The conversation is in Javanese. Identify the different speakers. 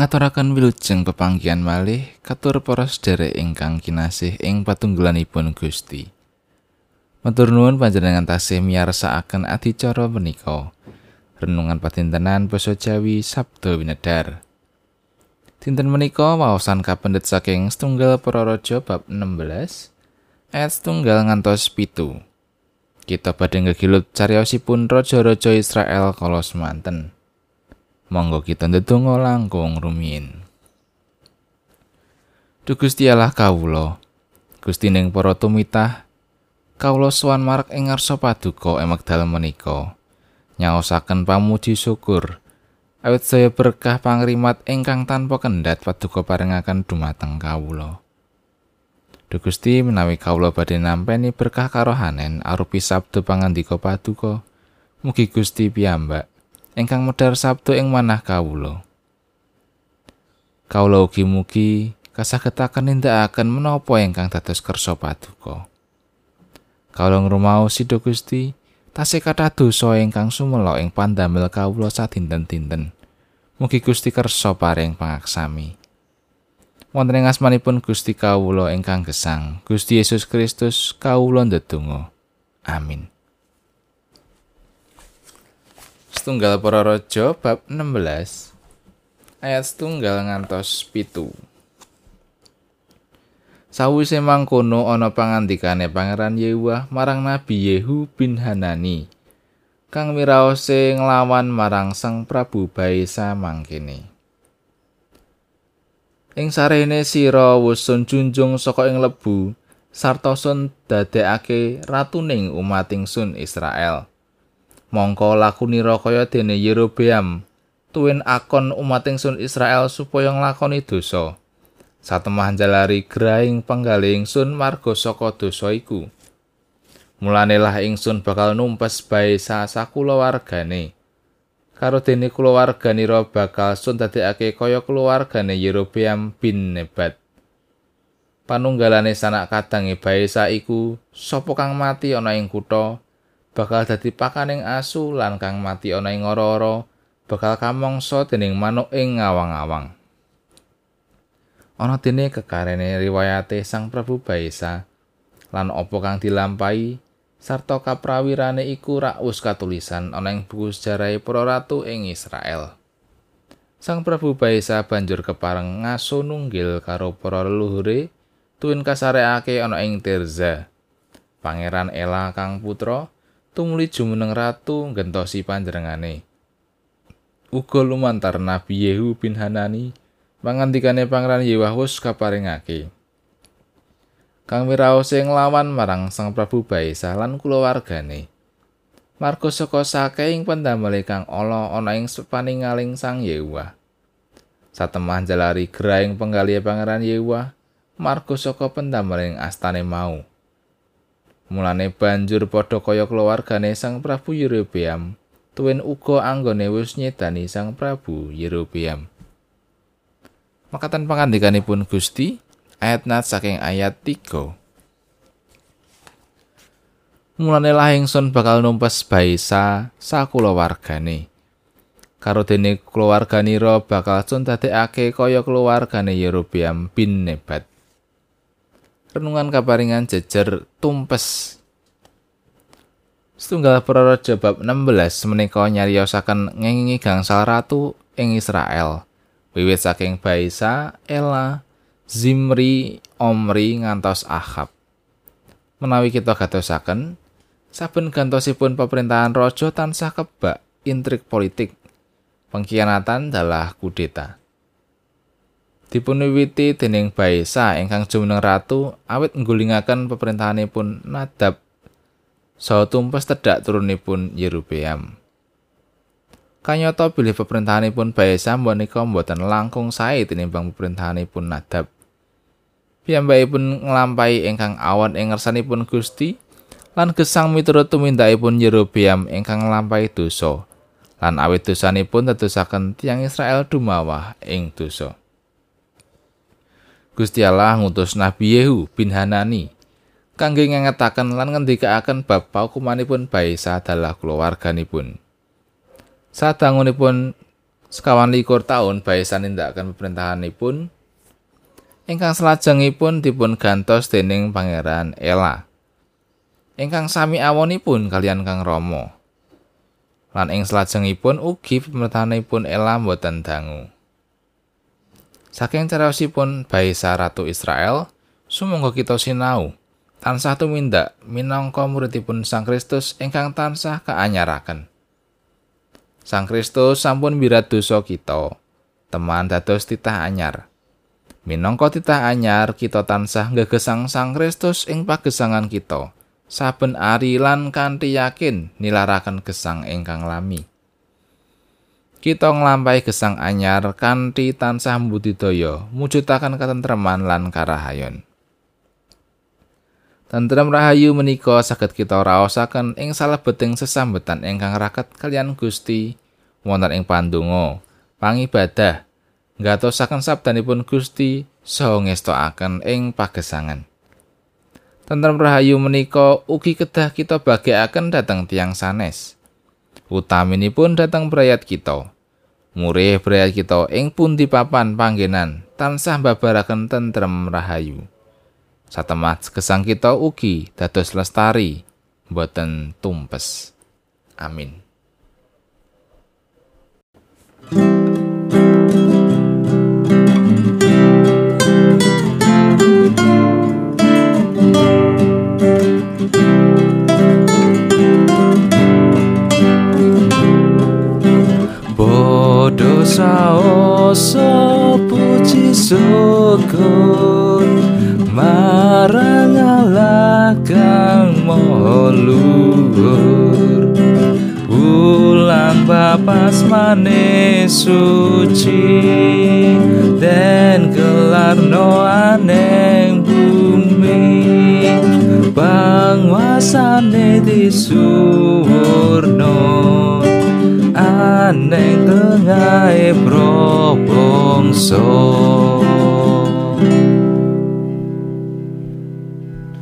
Speaker 1: ngaturaken wilujeng pepanggihan malih katur para sedherek ingkang kinasih ing patunggalanipun Gusti. Matur nuwun panjenengan tasih miyarsakaken adicara menika. Renungan patintenan basa Jawi Sabdo Winedar. Dinten menika waosan kapendet saking setunggal para raja bab 16 ayat setunggal ngantos pitu. Kita badhe ngegilut cariyosipun raja-raja Israel kala semanten. Monggo kita ndedonga langkung rumiyin. Duh Gusti Allah kawula, Gusti ning para tumitah, kawula sowan marek ing ngarsa paduka emek dalem menika. Nyaosaken pamuji syukur. Awit saya berkah pangrimat ingkang tanpa kendhat paduka paringaken dumateng kawula. Duh Gusti menawi kawula badhe nampeni berkah karohanen arupi sabdo pangandika paduka, mugi Gusti piyambak ingkang medhar sabdo ing manah kawula. Kawula ugi mugi kasagetaken nindakaken menapa ingkang dados kersa paduka. Kawula ngrumau sida Gusti, tasih kathah dosa ingkang sumela ing pandamel kawula sadinten-dinten. Mugi Gusti kersa paring pangaksami. Wonten ing asmanipun Gusti kawula ingkang gesang, Gusti Yesus Kristus kawula ndedonga. Amin. Setunggal para raja bab 16 ayat setunggal ngantos pitu. Sawise mangkono ana pangandikane Pangeran Yehuwa marang Nabi Yehu bin Hanani kang miraose nglawan marang Sang Prabu Baisa mangkene. Ing sarene sira wusun junjung saka ing lebu sarta sun dadekake ratuning umat ingsun Israel mongko lakunira kaya dene Yerobeam. Tuwin akon umat ingsun Israel supaya nglakoni dosa. Satemah jalari graing penggaling sun marga saka dosa iku. Mulane lah ingsun bakal numpes bae sakulawargane karo dene kulawarganira bakal sun dadekake kaya kulawargane Yerobeam bin Nebat. Panunggalane sanak kadange bae iku sapa kang mati ana ing kutha bakal dadi pakaning asu lan kang mati ana ing ora-ora bakal kamangsa dening manuk ing ngawang-awang. Ana dene kekarene riwayate Sang Prabu Baisa lan apa kang dilampahi sarta kaprawirane iku rak wis katulisan ana ing buku sejarah para ratu ing Israel. Sang Prabu Baisa banjur kepareng ngaso nunggil karo para leluhure tuwin kasareake ana ing Tirza. Pangeran Ela kang putra tumuli jumeneng ratu ngentosi panjenengane. Uga lumantar Nabi Yehu bin Hanani mangandikane Pangeran Yewahus kaparingake. Kang wiraos sing lawan marang Sang Prabu Baisa lan kulawargane. Marga saka saking pendamel kang ala ana ing sepaningaling Sang Yehuwa. Satemah jalari graing penggali Pangeran Yehuwa, marga saka pendamel astane mau. Mulane banjur padha kaya keluargane Sang Prabu Yerobeam, tuwin uga anggone wis nyedani Sang Prabu Yerobeam. Makatan pangandikanipun Gusti ayat nat saking ayat 3. Mulane lah ingsun bakal numpes baisa sakulawargane. Karo dene keluarganira bakal sun dadekake kaya keluargane Yerobeam bin Nebat. Renungan kaparingan jejer tumpes Setunggal para raja bab 16 menika nyariosaken ngengingi gangsal ratu ing Israel. Wiwit saking Baisa, Ela, Zimri, Omri ngantos Ahab. Menawi kita gatosaken, saben gantosipun pemerintahan raja tansah kebak intrik politik, pengkhianatan dalah kudeta. Dipunwiwiti dening Baisa ingkang jumeneng ratu awit nggulingaken pemerintahanipun Nadab saha tumpes tedhak turunipun Yerobeam. Kanyata bilih pemerintahanipun Baisa menika mboten langkung sae tinimbang pemerintahanipun Nadab. Piyambakipun nglampahi ingkang awan ing ngersanipun Gusti lan gesang miturut tumindakipun Yerobeam ingkang nglampahi dosa. Lan awit dosanipun tetusaken tiang Israel dumawah ing dosa. Gusti Allah ngutus Nabi Yehu bin Hanani kangge ngengetaken lan ngendikaaken bab paukumanipun Baisa dalah keluarganipun. Sadangunipun sekawan likur tahun baisan nindakaken pemerintahanipun ingkang selajengipun dipun gantos dening Pangeran Ela ingkang sami awonipun kalian Kang Rama. Lan ing selajengipun ugi pemerintahanipun Ela boten dangu saking carosipun Baisa Ratu Israel sumangga kita sinau tansah tumindak minangka muridipun Sang Kristus ingkang tansah kaanyaraken Sang Kristus sampun mirat dosa kita. Teman dados titah anyar. Minangka titah anyar kita tansah ngegesang Sang Kristus ing pagesangan kita. Saben ari lan kanthi yakin nilaraken gesang ingkang lami. Kita nglampahi gesang anyar kanthi tansah budidaya mujudaken katentreman lan karahayon. Tentrem rahayu menika saged kita raosaken ing salebeting sesambetan ingkang raket kalian Gusti wonten ing pandonga, pangibadah, ngatosaken sabdanipun Gusti saha ngestokaken ing pagesangan. Tentrem rahayu menika ugi kedah kita bagikaken dhateng tiang sanes. Utaminipun dhateng brayat kita. Murih brayat kita ing pundi papan panggenan tansah babaraken tentrem rahayu. Satemat gesang kita ugi dados lestari, boten tumpes. Amin.
Speaker 2: Saoso puji syukur marang Allah kang maha ulang bapas mane suci dan gelar no aneng ได้พระองค์ทรง